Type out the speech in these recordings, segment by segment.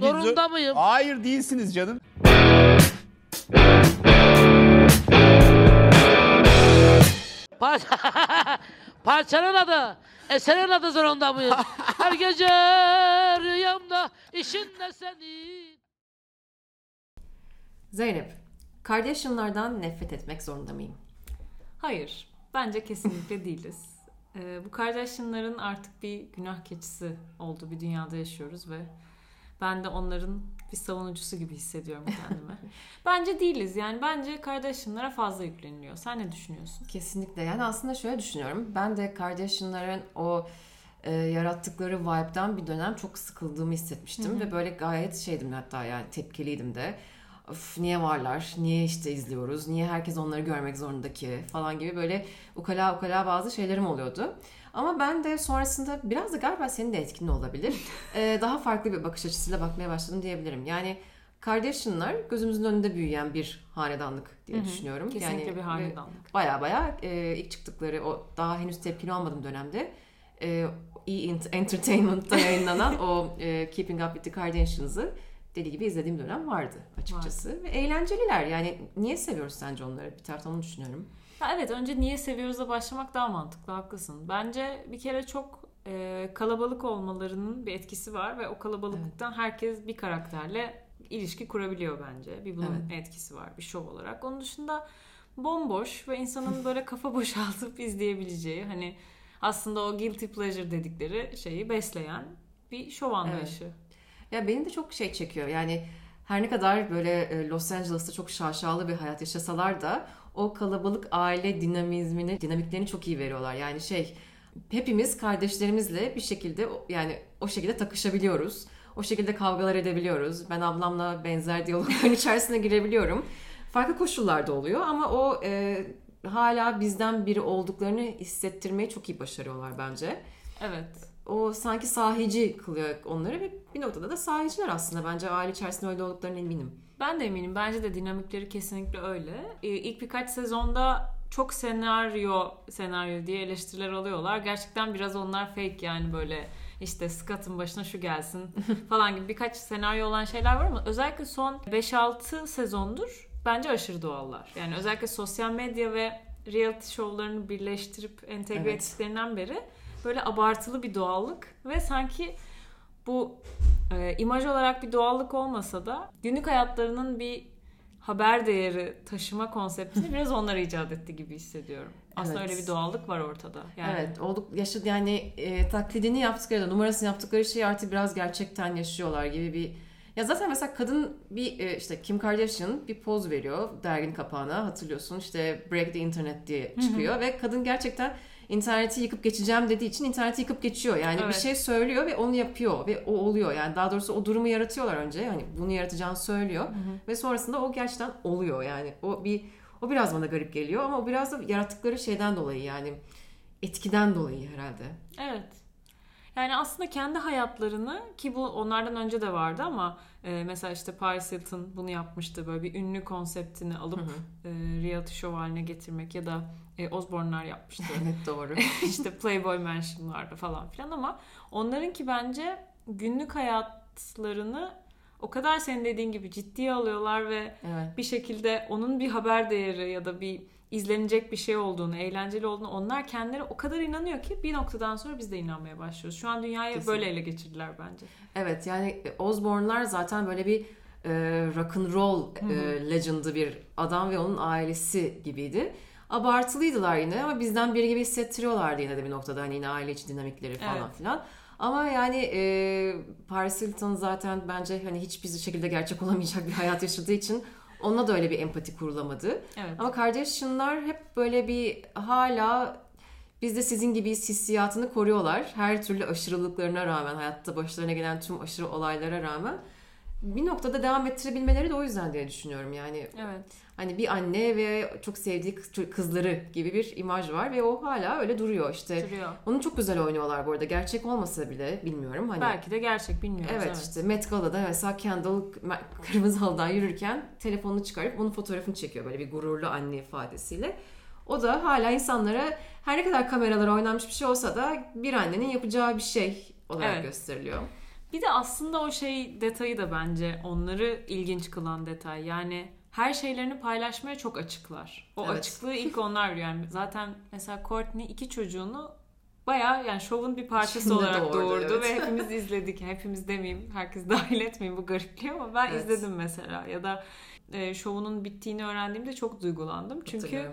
Zorunda mıyım? Hayır değilsiniz canım. Parça... Parçanın adı. Eserin adı zorunda mıyım? Her gece rüyamda işin de senin. Zeynep, Kardashian'lardan nefret etmek zorunda mıyım? Hayır. Bence kesinlikle değiliz. Ee, bu Kardashian'ların artık bir günah keçisi olduğu bir dünyada yaşıyoruz ve ben de onların bir savunucusu gibi hissediyorum kendimi. bence değiliz. Yani bence Kardashian'lara fazla yükleniliyor. Sen ne düşünüyorsun? Kesinlikle. Yani aslında şöyle düşünüyorum. Ben de Kardashian'ların o e, yarattıkları vibe'dan bir dönem çok sıkıldığımı hissetmiştim. Ve böyle gayet şeydim hatta yani tepkiliydim de. Of, niye varlar? Niye işte izliyoruz? Niye herkes onları görmek zorunda ki? Falan gibi böyle ukala ukala bazı şeylerim oluyordu. Ama ben de sonrasında biraz da galiba senin de etkinin olabilir. e, daha farklı bir bakış açısıyla bakmaya başladım diyebilirim. Yani Kardashian'lar gözümüzün önünde büyüyen bir hanedanlık diye düşünüyorum. Kesinlikle yani, bir hanedanlık. Baya baya e, ilk çıktıkları o daha henüz tepkili olmadığım dönemde e, E! Entertainment'ta yayınlanan o e, Keeping Up with the Kardashians'ı deli gibi izlediğim dönem vardı açıkçası. Ve eğlenceliler yani niye seviyoruz sence onları? Bir taraftan onu düşünüyorum. Ya evet önce niye seviyoruz'a başlamak daha mantıklı haklısın. Bence bir kere çok e, kalabalık olmalarının bir etkisi var ve o kalabalıklıktan herkes bir karakterle ilişki kurabiliyor bence. Bir bunun etkisi var bir şov olarak. Onun dışında bomboş ve insanın böyle kafa boşaltıp izleyebileceği hani aslında o guilty pleasure dedikleri şeyi besleyen bir şov anlayışı. Ya beni de çok şey çekiyor. Yani her ne kadar böyle e, Los Angeles'ta çok şaşalı bir hayat yaşasalar da o kalabalık aile dinamizmini, dinamiklerini çok iyi veriyorlar. Yani şey hepimiz kardeşlerimizle bir şekilde yani o şekilde takışabiliyoruz. O şekilde kavgalar edebiliyoruz. Ben ablamla benzer diyalogların içerisine girebiliyorum. Farklı koşullarda oluyor ama o e, hala bizden biri olduklarını hissettirmeyi çok iyi başarıyorlar bence Evet. o sanki sahici kılıyor onları ve bir noktada da sahiciler aslında. Bence aile içerisinde öyle olduklarına eminim. Ben de eminim. Bence de dinamikleri kesinlikle öyle. Ee, İlk birkaç sezonda çok senaryo senaryo diye eleştiriler alıyorlar. Gerçekten biraz onlar fake yani böyle işte Scott'ın başına şu gelsin falan gibi birkaç senaryo olan şeyler var ama özellikle son 5-6 sezondur bence aşırı doğallar. Yani özellikle sosyal medya ve reality şovlarını birleştirip entegre Evet. ettiklerinden beri böyle abartılı bir doğallık ve sanki bu e, imaj olarak bir doğallık olmasa da günlük hayatlarının bir haber değeri taşıma konseptini biraz onlar icat etti gibi hissediyorum. Aslında Evet. öyle bir doğallık var ortada. Yani Evet, olduk yaşadı yani e, taklidini yaptıkları da numarasını yaptıkları şeyi artık biraz gerçekten yaşıyorlar gibi bir ya zaten mesela kadın bir e, işte Kim Kardashian bir poz veriyor derginin kapağına hatırlıyorsun işte Break the Internet diye çıkıyor ve kadın gerçekten interneti yıkıp geçeceğim dediği için interneti yıkıp geçiyor. Yani bir Evet. şey söylüyor ve onu yapıyor ve o oluyor. Yani daha doğrusu o durumu yaratıyorlar önce. Hani bunu yaratacağını söylüyor ve sonrasında o gerçekten oluyor. Yani o bir o biraz bana garip geliyor ama o biraz da yarattıkları şeyden dolayı yani etkiden dolayı herhalde. Evet. Yani aslında kendi hayatlarını ki bu onlardan önce de vardı ama e, mesela işte Paris Hilton bunu yapmıştı. Böyle bir ünlü konseptini alıp e, reality show haline getirmek ya da e, Osbourne'lar yapmıştı. Evet doğru. işte Playboy Mansion'larda falan filan ama onlarınki bence günlük hayatlarını o kadar senin dediğin gibi ciddiye alıyorlar ve Evet. bir şekilde onun bir haber değeri ya da bir izlenecek bir şey olduğunu, eğlenceli olduğunu onlar kendileri o kadar inanıyor ki bir noktadan sonra biz de inanmaya başlıyoruz. Şu an dünyayı Kesinlikle. böyle ele geçirdiler bence. Evet yani Osbourne'lar zaten böyle bir e, rock and roll e, legend'ı bir adam ve onun ailesi gibiydi. Abartılıydılar yine ama bizden biri gibi hissettiriyorlardı yine de bir noktada hani yine aile içi dinamikleri falan Evet. filan. Ama yani e, Paris Hilton zaten bence hani hiçbir şekilde gerçek olamayacak bir hayat yaşadığı için onunla da öyle bir empati kurulamadı. Evet. Ama Kardashian'lar hep böyle bir hala biz de sizin gibi hissiyatını koruyorlar. Her türlü aşırılıklarına rağmen, hayatta başlarına gelen tüm aşırı olaylara rağmen bir noktada devam ettirebilmeleri de o yüzden diye düşünüyorum. Yani Evet. Hani bir anne ve çok sevdiği kız- kızları gibi bir imaj var ve o hala öyle duruyor işte. Duruyor. Onu çok güzel oynuyorlar bu arada. Gerçek olmasa bile bilmiyorum. Hani Belki de gerçek bilmiyoruz. Evet, işte Met Gala'da mesela Kendall kırmızı halıdan yürürken telefonunu çıkarıp onun fotoğrafını çekiyor böyle bir gururlu anne ifadesiyle. O da hala insanlara her ne kadar kameralara oynanmış bir şey olsa da bir annenin yapacağı bir şey olarak Evet. gösteriliyor. Bir de aslında o şey detayı da bence onları ilginç kılan detay. Yani her şeylerini paylaşmaya çok açıklar. O Evet. açıklığı ilk onlar veriyor. Yani zaten mesela Courtney iki çocuğunu bayağı yani şovun bir parçası İçinde olarak doğurdu, doğurdu evet. ve hepimiz izledik. Hepimiz demeyeyim, herkes dahil etmeyeyim bu garipliği ama ben Evet. izledim mesela. Ya da e, şovunun bittiğini öğrendiğimde çok duygulandım. Çünkü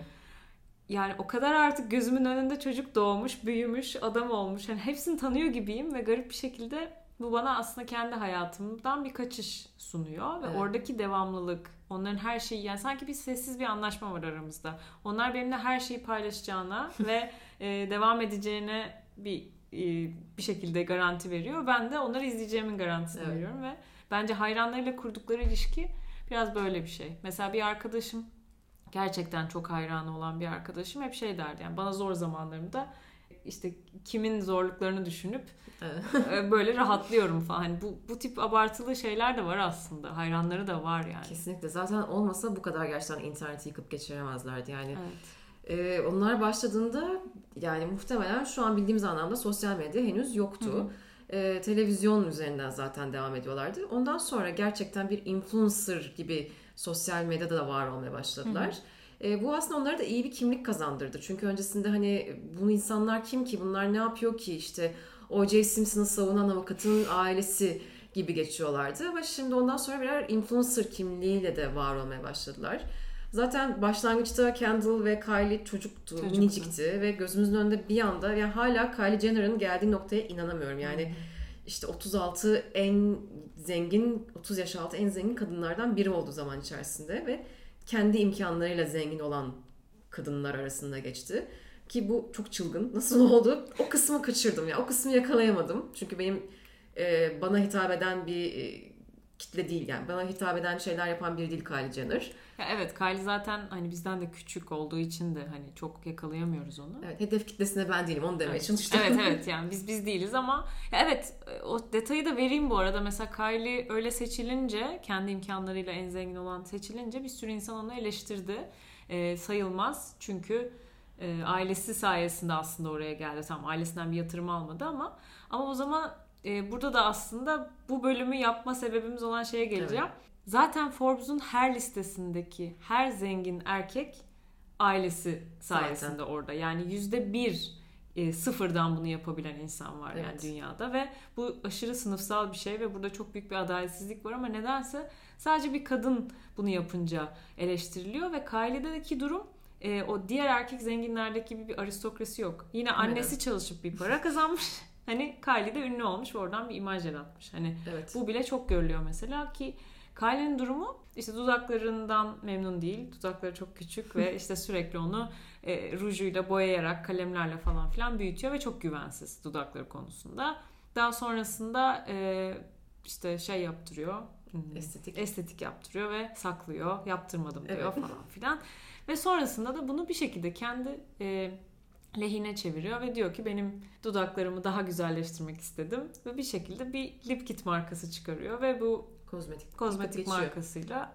yani o kadar artık gözümün önünde çocuk doğmuş, büyümüş, adam olmuş. Yani hepsini tanıyor gibiyim ve garip bir şekilde bu bana aslında kendi hayatımdan bir kaçış sunuyor ve Evet. oradaki devamlılık, onların her şeyi yani sanki bir sessiz bir anlaşma var aramızda. Onlar benimle her şeyi paylaşacağına ve e, devam edeceğine bir e, bir şekilde garanti veriyor. Ben de onları izleyeceğimin garantisini Evet. veriyorum ve bence hayranlarıyla kurdukları ilişki biraz böyle bir şey. Mesela bir arkadaşım gerçekten çok hayranı olan bir arkadaşım hep şey derdi yani bana zor zamanlarımda işte kimin zorluklarını düşünüp e, böyle rahatlıyorum falan. Hani bu bu tip abartılı şeyler de var aslında. Hayranları da var yani. Kesinlikle. Zaten olmasa bu kadar gerçekten interneti yıkıp geçiremezlerdi. Yani Evet. e, onlar başladığında yani muhtemelen şu an bildiğimiz anlamda sosyal medya henüz yoktu. E, televizyon üzerinden zaten devam ediyorlardı. Ondan sonra gerçekten bir influencer gibi sosyal medyada da var olmaya başladılar. E, bu aslında onlara da iyi bir kimlik kazandırdı. Çünkü öncesinde hani bu insanlar kim ki, bunlar ne yapıyor ki işte O.J. Simpson'ı savunan avukatın ailesi gibi geçiyorlardı. Ama şimdi ondan sonra birer influencer kimliğiyle de var olmaya başladılar. Zaten başlangıçta Kendall ve Kylie çocuktu, Çocuktu. minicikti ve gözümüzün önünde bir anda yani hala Kylie Jenner'ın geldiği noktaya inanamıyorum. Yani işte 36 en zengin, 30 yaş altı en zengin kadınlardan biri olduğu zaman içerisinde ve kendi imkanlarıyla zengin olan kadınlar arasında geçti. Ki bu çok çılgın. Nasıl oldu? O kısmı kaçırdım ya. O kısmı yakalayamadım. Çünkü benim e, bana hitap eden bir e, kitle değil yani. Bana hitap eden şeyler yapan biri değil Kylie Jenner. Ya evet Kylie zaten hani bizden de küçük olduğu için de hani çok yakalayamıyoruz onu. Evet, hedef kitlesine ben değilim. Onu demeye Evet. çalıştım. Evet evet yani biz biz değiliz ama ya evet o detayı da vereyim bu arada. Mesela Kylie öyle seçilince kendi imkanlarıyla en zengin olan seçilince bir sürü insan onu eleştirdi. Ee, sayılmaz çünkü e, ailesi sayesinde aslında oraya geldi. Tamam ailesinden bir yatırım almadı ama ama o zaman e, burada da aslında bu bölümü yapma sebebimiz olan şeye geleceğim. Zaten Forbes'un her listesindeki her zengin erkek ailesi sayesinde Zaten. orada. Yani yüzde bir e, sıfırdan bunu yapabilen insan var yani Evet. dünyada ve bu aşırı sınıfsal bir şey ve burada çok büyük bir adaletsizlik var ama nedense sadece bir kadın bunu yapınca eleştiriliyor ve Kylie'deki durum e, o diğer erkek zenginlerdeki gibi bir aristokrasi yok. Yine annesi çalışıp bir para kazanmış. Hani Kylie de ünlü olmuş ve oradan bir imaj yaratmış. Hani Evet. bu bile çok görülüyor mesela ki Kylie'nin durumu işte dudaklarından memnun değil. Dudakları çok küçük ve işte sürekli onu e, rujuyla boyayarak kalemlerle falan filan büyütüyor ve çok güvensiz dudakları konusunda. Daha sonrasında e, işte şey yaptırıyor. hmm, Estetik. Estetik yaptırıyor ve saklıyor. Yaptırmadım diyor Evet. falan filan. Ve sonrasında da bunu bir şekilde kendi e, lehine çeviriyor ve diyor ki benim dudaklarımı daha güzelleştirmek istedim ve bir şekilde bir lip kit markası çıkarıyor ve bu Kozmetik. kozmetik markasıyla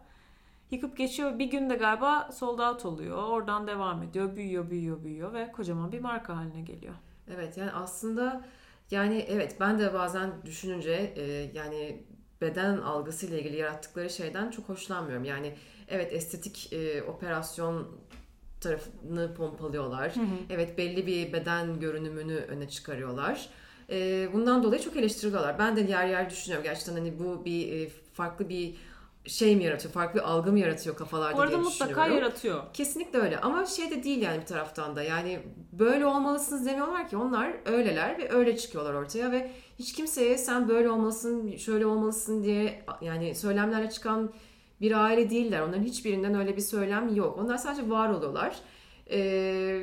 yıkıp geçiyor. Bir günde galiba sold out oluyor. Oradan devam ediyor. Büyüyor, büyüyor, büyüyor ve kocaman bir marka haline geliyor. Evet yani aslında yani evet ben de bazen düşününce e, yani beden algısıyla ilgili yarattıkları şeyden çok hoşlanmıyorum. Yani evet estetik e, operasyon tarafını pompalıyorlar. Evet belli bir beden görünümünü öne çıkarıyorlar. E, bundan dolayı çok eleştiriyorlar. Ben de yer yer düşünüyorum gerçekten hani bu bir e, farklı bir şey mi yaratıyor, farklı bir algı mı yaratıyor kafalarda Bu arada diye mutlaka yaratıyor. Kesinlikle öyle ama şey de değil yani bir taraftan da yani böyle olmalısınız demiyorlar ki onlar öyleler ve öyle çıkıyorlar ortaya ve hiç kimseye sen böyle olmalısın şöyle olmalısın diye yani söylemlerle çıkan bir aile değiller. Onların hiçbirinden öyle bir söylem yok. Onlar sadece var oluyorlar. Ee,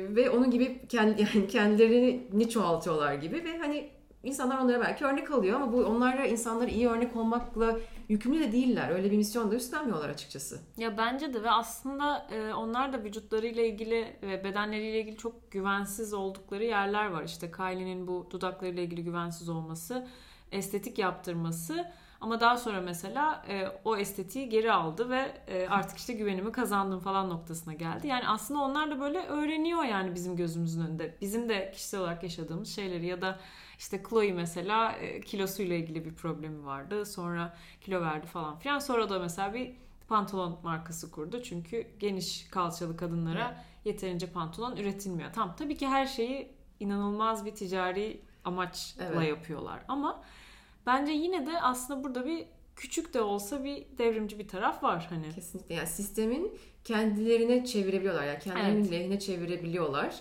ve onun gibi kendi, yani kendilerini çoğaltıyorlar gibi ve hani insanlar onlara belki örnek alıyor ama bu onlara insanlara iyi örnek olmakla yükümlü de değiller. Öyle bir misyon da üstlenmiyorlar açıkçası. Ya bence de ve aslında e, onlar da vücutlarıyla ilgili ve bedenleriyle ilgili çok güvensiz oldukları yerler var. İşte Kylie'nin bu dudaklarıyla ilgili güvensiz olması, estetik yaptırması ama daha sonra mesela e, o estetiği geri aldı ve e, artık işte güvenimi kazandım falan noktasına geldi. Yani aslında onlar da böyle öğreniyor yani bizim gözümüzün önünde. Bizim de kişisel olarak yaşadığımız şeyleri ya da İşte Chloe mesela e, kilosuyla ilgili bir problemi vardı. Sonra kilo verdi falan filan. Sonra da mesela bir pantolon markası kurdu. Çünkü geniş kalçalı kadınlara yeterince pantolon üretilmiyor. Tamam tabii ki her şeyi inanılmaz bir ticari amaçla Evet. yapıyorlar. Ama bence yine de aslında burada bir küçük de olsa bir devrimci bir taraf var hani. Kesinlikle. Yani sistemin kendilerine çevirebiliyorlar. Yani kendilerinin Evet. lehine çevirebiliyorlar.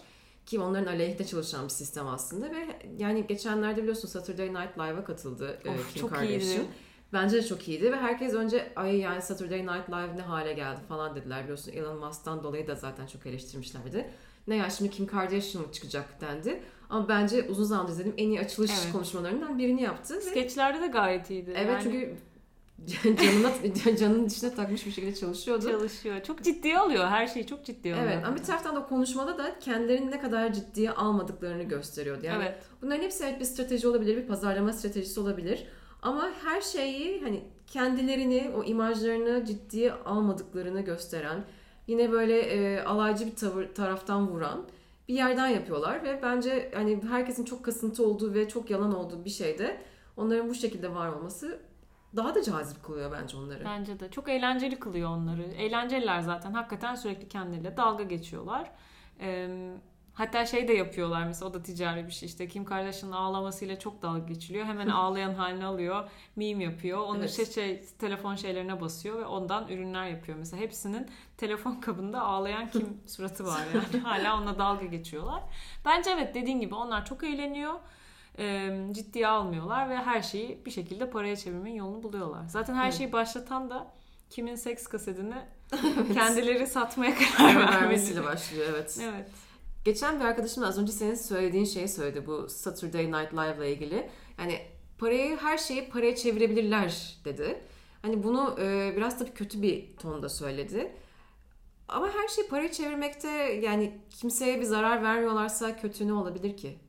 Ki onların aleyhine çalışan bir sistem aslında ve yani geçenlerde biliyorsun Saturday Night Live'a katıldı e, Of, Kim çok Kardashian. iyiydi. Bence de çok iyiydi ve herkes önce ay yani Saturday Night Live ne hale geldi falan dediler. Biliyorsun Elon Musk'tan dolayı da zaten çok eleştirmişlerdi. Ne ya şimdi Kim Kardashian mı çıkacak dendi. Ama bence uzun zamandır izlediğim en iyi açılış Evet. konuşmalarından birini yaptı. Skeçlerde de gayet iyiydi. evet Yani çünkü canına, canının dişine takmış bir şekilde çalışıyordu. çalışıyor. Çok ciddiye alıyor. Her şeyi çok ciddiye alıyor. Evet ama bir taraftan da konuşmada da kendilerini ne kadar ciddiye almadıklarını gösteriyordu. Yani evet. bunların hepsi evet bir strateji olabilir, bir pazarlama stratejisi olabilir. Ama her şeyi hani kendilerini, o imajlarını ciddiye almadıklarını gösteren, yine böyle e, alaycı bir tavır taraftan vuran bir yerden yapıyorlar ve bence hani herkesin çok kasıntı olduğu ve çok yalan olduğu bir şeyde onların bu şekilde var olması daha da cazip kılıyor bence onları. Bence de. Çok eğlenceli kılıyor onları. Eğlenceliler zaten. Hakikaten sürekli kendileriyle dalga geçiyorlar. Ee, hatta şey de yapıyorlar mesela o da ticari bir şey işte Kim Kardashian'ın ağlamasıyla çok dalga geçiliyor. Hemen ağlayan halini alıyor. Meme yapıyor. Onu Evet. şey, şey, telefon şeylerine basıyor ve ondan ürünler yapıyor. Mesela hepsinin telefon kabında ağlayan Kim suratı var yani. Hala onunla dalga geçiyorlar. Bence evet dediğin gibi onlar çok eğleniyor. Ciddiye almıyorlar ve her şeyi bir şekilde paraya çevirmenin yolunu buluyorlar. Zaten her şeyi başlatan da kimin seks kasetini kendileri satmaya karar vermesi. vermesiyle başlıyor evet. Evet. Geçen bir arkadaşım da az önce senin söylediğin şeyi söyledi bu Saturday Night Live ile ilgili. Yani parayı her şeyi paraya çevirebilirler dedi. Hani bunu e, biraz tabii kötü bir tonda söyledi. Ama her şeyi paraya çevirmekte yani kimseye bir zarar vermiyorlarsa kötü ne olabilir ki?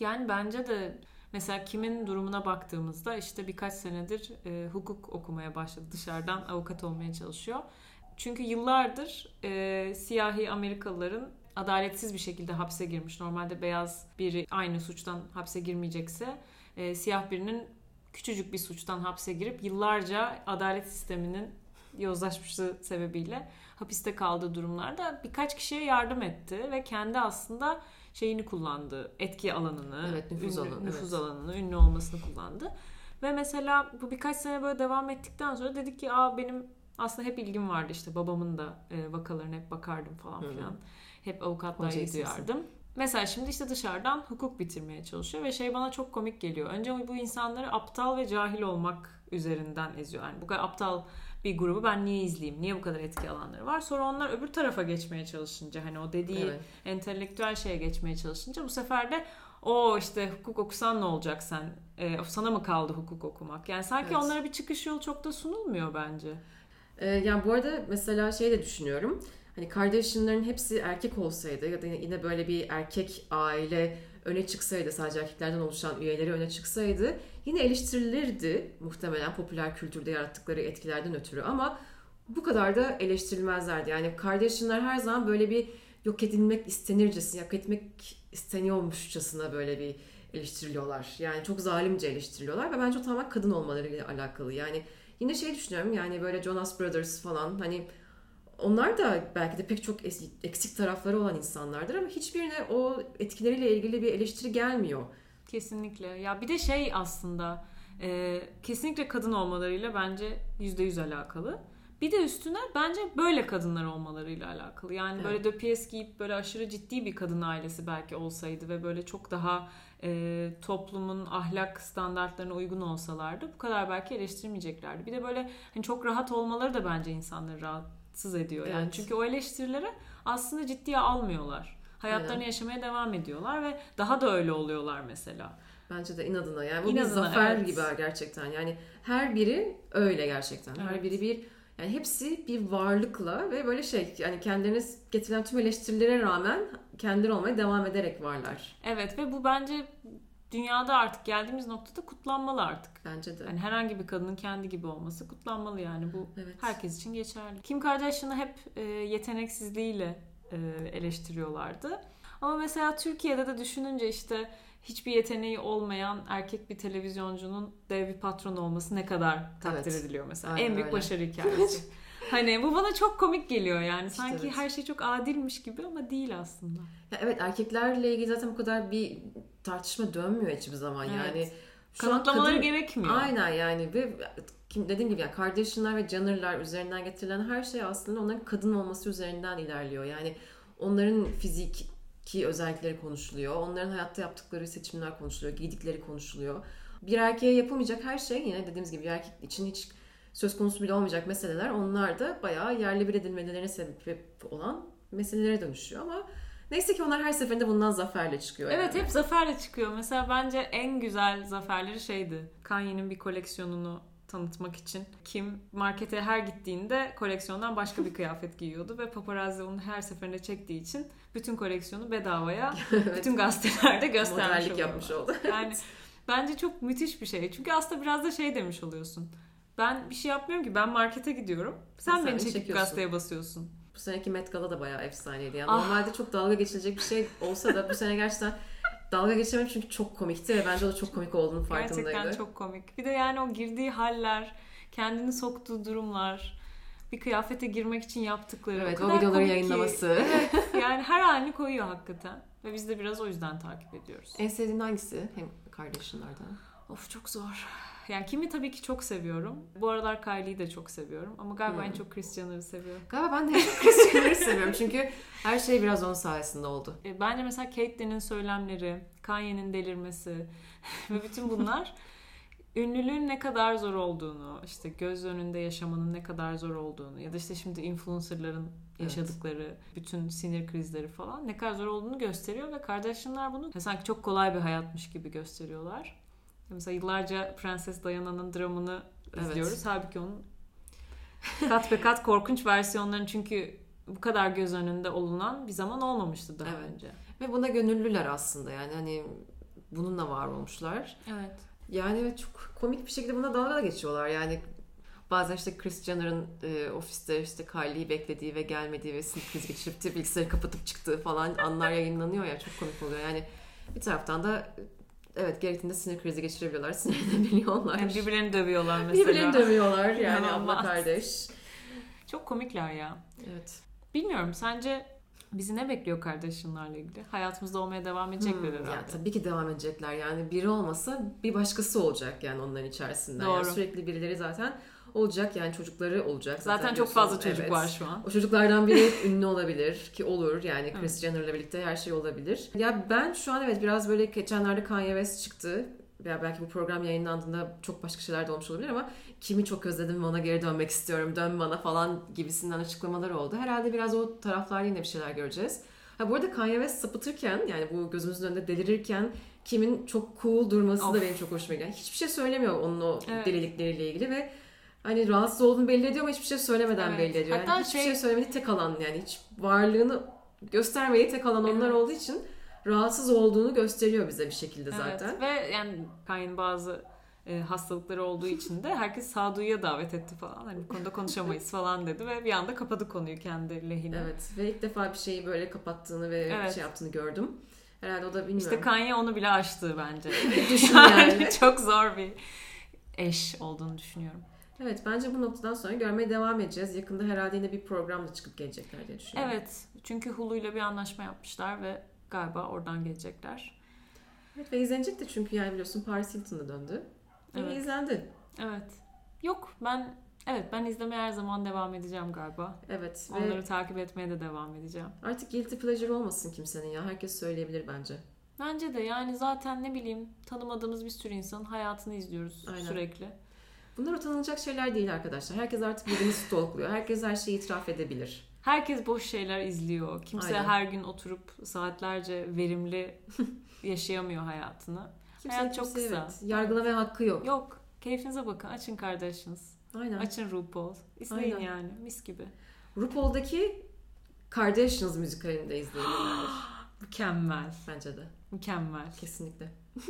Yani bence de mesela kimin durumuna baktığımızda işte birkaç senedir e, hukuk okumaya başladı. Dışarıdan avukat olmaya çalışıyor. Çünkü yıllardır e, siyahi Amerikalıların adaletsiz bir şekilde hapse girmiş. Normalde beyaz biri aynı suçtan hapse girmeyecekse e, siyah birinin küçücük bir suçtan hapse girip yıllarca adalet sisteminin yozlaşmışlığı sebebiyle hapiste kaldığı durumlarda birkaç kişiye yardım etti ve kendi aslında şeyini kullandı. Etki alanını, Evet, nüfuz ünlü- alanı, nüfuz evet. alanını, ünlü olmasını kullandı. Ve mesela bu birkaç sene böyle devam ettikten sonra dedik ki aa benim aslında hep ilgim vardı işte babamın da e, vakalarına hep bakardım falan Hı hı. Hep avukatlığa Hoca gidiyordım. Mesela şimdi işte dışarıdan hukuk bitirmeye çalışıyor ve şey bana çok komik geliyor. Önce bu insanları aptal ve cahil olmak üzerinden eziyor. Yani bu kadar aptal bir grubu ben niye izleyeyim? Niye bu kadar etki alanları var? Sonra onlar öbür tarafa geçmeye çalışınca hani o dediği Evet. entelektüel şeye geçmeye çalışınca bu sefer de o işte hukuk okusan ne olacak sen? Ee, sana mı kaldı hukuk okumak? Yani sanki Evet. onlara bir çıkış yolu çok da sunulmuyor bence. Ee, yani bu arada mesela şey de düşünüyorum. Hani Kardashian'ların hepsi erkek olsaydı ya da yine böyle bir erkek aile öne çıksaydı sadece erkeklerden oluşan üyeleri öne çıksaydı yine eleştirilirdi muhtemelen popüler kültürde yarattıkları etkilerden ötürü ama bu kadar da eleştirilmezlerdi. Yani Kardashian'lar her zaman böyle bir yok edilmek istenircesine, yok etmek isteniyormuşçasına böyle bir eleştiriliyorlar. Yani çok zalimce eleştiriliyorlar ve bence o tamamen kadın olmalarıyla alakalı. Yani yine şey düşünüyorum yani böyle Jonas Brothers falan hani onlar da belki de pek çok eksik tarafları olan insanlardır ama hiçbirine o etkileriyle ilgili bir eleştiri gelmiyor. Kesinlikle. Ya bir de şey aslında e, kesinlikle kadın olmalarıyla bence yüzde yüz alakalı. Bir de üstüne bence böyle kadınlar olmalarıyla alakalı. Yani Evet. böyle döpiyes giyip böyle aşırı ciddi bir kadın ailesi belki olsaydı ve böyle çok daha e, toplumun ahlak standartlarına uygun olsalardı bu kadar belki eleştirmeyeceklerdi. Bir de böyle hani çok rahat olmaları da bence insanları rahatsız ediyor. Yani Evet. çünkü o eleştirileri aslında ciddiye almıyorlar. Hayatlarını Aynen. yaşamaya devam ediyorlar ve daha da öyle oluyorlar mesela. Bence de inadına yani bu bir İnadına, zafer evet. gibi gerçekten. Yani her biri öyle gerçekten. Her Evet. biri bir yani hepsi bir varlıkla ve böyle şey yani kendilerine getirilen tüm eleştirilere rağmen kendileri olmaya devam ederek varlar. Evet ve bu bence dünyada artık geldiğimiz noktada kutlanmalı artık. Bence de. Yani herhangi bir kadının kendi gibi olması kutlanmalı yani bu Evet. herkes için geçerli. Kim Kardashian'ı hep e, yeteneksizliğiyle e, eleştiriyorlardı. Ama mesela Türkiye'de de düşününce işte hiçbir yeteneği olmayan erkek bir televizyoncunun dev bir patron olması ne kadar takdir Evet. ediliyor mesela. Aynen en büyük öyle. başarı hikayesi. Hani bu bana çok komik geliyor yani. İşte Sanki evet. her şey çok adilmiş gibi ama değil aslında. Ya evet erkeklerle ilgili zaten bu kadar bir tartışma dönmüyor hiçbir zaman Evet. yani. Şu an Kanıtlamaları kadın- gerekmiyor. Aynen yani ve kim dediğim gibi yani Kardashian'lar ve Jenner'lar üzerinden getirilen her şey aslında onların kadın olması üzerinden ilerliyor. Yani onların fiziki özellikleri konuşuluyor. Onların hayatta yaptıkları seçimler konuşuluyor. Giydikleri konuşuluyor. Bir erkeğe yapılmayacak her şey yine dediğimiz gibi bir erkek için hiç söz konusu bile olmayacak meseleler onlar da bayağı yerli bir edilmelerine sebep olan meselelere dönüşüyor ama neyse ki onlar her seferinde bundan zaferle çıkıyor. Evet yani. hep zaferle çıkıyor. Mesela bence en güzel zaferleri şeydi. Kanye'nin bir koleksiyonunu tanıtmak için Kim markete her gittiğinde koleksiyondan başka bir kıyafet giyiyordu ve paparazzi onu her seferinde çektiği için bütün koleksiyonu bedavaya bütün gazetelerde göstermiş Modellik yapmış oldu. Yani bence çok müthiş bir şey. Çünkü aslında biraz da şey demiş oluyorsun. Ben bir şey yapmıyorum ki ben markete gidiyorum. Sen, Sen beni çekip çekiyorsun. gazeteye basıyorsun. Bu seneki Met Gala da bayağı efsaneydi. Yani Ah. normalde çok dalga geçilecek bir şey olsa da bu sene gerçekten dalga geçemem çünkü çok komikti ve bence o da çok komik olduğunu farkındaydı. Gerçekten çok komik. Bir de yani o girdiği haller, kendini soktuğu durumlar, bir kıyafete girmek için yaptıkları. Evet o, o videoları yayınlaması. Yani her halini koyuyor hakikaten. Ve biz de biraz o yüzden takip ediyoruz. En sevdiğin hangisi? Hem kardeşinlerden. Of çok zor. Yani kimi tabii ki çok seviyorum. Bu aralar Kylie'yi de çok seviyorum. Ama galiba Hmm. en çok Jenner'ı seviyorum. Galiba ben de en çok Jenner'ı seviyorum çünkü her şey biraz onun sayesinde oldu. E, Bence mesela Caitlyn'in söylemleri, Kanye'nin delirmesi ve bütün bunlar ünlülüğün ne kadar zor olduğunu, işte göz önünde yaşamanın ne kadar zor olduğunu ya da işte şimdi influencerların yaşadıkları bütün sinir krizleri falan ne kadar zor olduğunu gösteriyor ve Kardashianlar bunu sanki çok kolay bir hayatmış gibi gösteriyorlar. Mesela yıllarca Prenses Diana'nın dramını Evet. izliyoruz. Halbuki onun kat be kat korkunç versiyonlarını çünkü bu kadar göz önünde olunan bir zaman olmamıştı daha Evet. önce. Ve buna gönüllüler aslında yani hani bununla var olmuşlar. Evet. Yani çok komik bir şekilde buna dalga da geçiyorlar. Yani bazen işte Kris Jenner'ın e, ofiste işte Kylie'yi beklediği ve gelmediği ve sinir krizi geçirip bilgisayarı kapatıp çıktığı falan anlar yayınlanıyor ya çok komik oluyor. Yani bir taraftan da evet gerektiğinde sinir krizi geçirebiliyorlar, sinirlenebiliyorlar. Yani birbirlerini dövüyorlar mesela. Birbirlerini dövüyorlar yani abla kardeş. Çok komikler ya. Evet. Bilmiyorum sence bizi ne bekliyor Kardashian'larla ilgili? Hayatımızda olmaya devam edecekler Hmm, herhalde. yani tabii ki devam edecekler. Yani biri olmasa bir başkası olacak yani onların içerisinden. Yani Doğru. sürekli birileri zaten olacak yani çocukları olacak. Zaten, çok biliyorsun. fazla çocuk Evet. var şu an. O çocuklardan biri ünlü olabilir ki olur yani Kris Evet. Jenner'la birlikte her şey olabilir. Ya ben şu an evet biraz böyle geçenlerde Kanye West çıktı. Ya belki bu program yayınlandığında çok başka şeyler de olmuş olabilir ama kimi çok özledim ona geri dönmek istiyorum dön bana falan gibisinden açıklamalar oldu. Herhalde biraz o taraflarda yine bir şeyler göreceğiz. Ha bu arada Kanye West sapıtırken yani bu gözümüzün önünde delirirken kimin çok cool durması Of. da benim çok hoşuma gidiyor. Hiçbir şey söylemiyor onun o Evet. delilikleriyle ilgili ve hani rahatsız olduğunu belli ediyor ama hiçbir şey söylemeden Evet. belli ediyor. Hatta yani hiçbir şey- şey söylemediği tek alan yani hiç varlığını göstermediği tek alan onlar Evet. olduğu için rahatsız olduğunu gösteriyor bize bir şekilde zaten. Evet. Ve yani Kanye'nin bazı e, hastalıkları olduğu için de herkes sağduyuya davet etti falan. Hani bu konuda konuşamayız falan dedi ve bir anda kapadı konuyu kendi lehine. Evet ve ilk defa bir şeyi böyle kapattığını ve Evet. şey yaptığını gördüm. Herhalde o da bilmiyorum. İşte Kanye onu bile aştı bence. Düşün yani. yani çok zor bir eş olduğunu düşünüyorum. Evet bence bu noktadan sonra görmeye devam edeceğiz. Yakında herhalde yine bir programla çıkıp gelecekler diye düşünüyorum. Evet. Çünkü Hulu ile bir anlaşma yapmışlar ve galiba oradan gelecekler. Evet ve izlenecek de çünkü yani biliyorsun Paris Hilton'da döndü. Evet. Evet. izlendi. Evet. Yok ben evet ben izlemeye her zaman devam edeceğim galiba. Evet ve Onları takip etmeye de devam edeceğim. artık guilty pleasure olmasın kimsenin ya. Herkes söyleyebilir bence. Bence de yani zaten ne bileyim tanımadığımız bir sürü insanın hayatını izliyoruz Aynen. sürekli. Bunlar utanılacak şeyler değil arkadaşlar. Herkes artık birbirini stalkluyor. Herkes her şeyi itiraf edebilir. Herkes boş şeyler izliyor. Kimse Aynen. her gün oturup saatlerce verimli yaşayamıyor hayatını. Kimse, Hayat çok kimseye, kısa. Evet, yargılamaya hakkı yok. Yok. Keyfinize bakın. Açın Kardashians. Aynen. Açın RuPaul. İzleyin Aynen. yani. Mis gibi. RuPaul'daki Kardashians müzikalini de izleyebilirler. Mükemmel. Bence de. Mükemmel. Kesinlikle.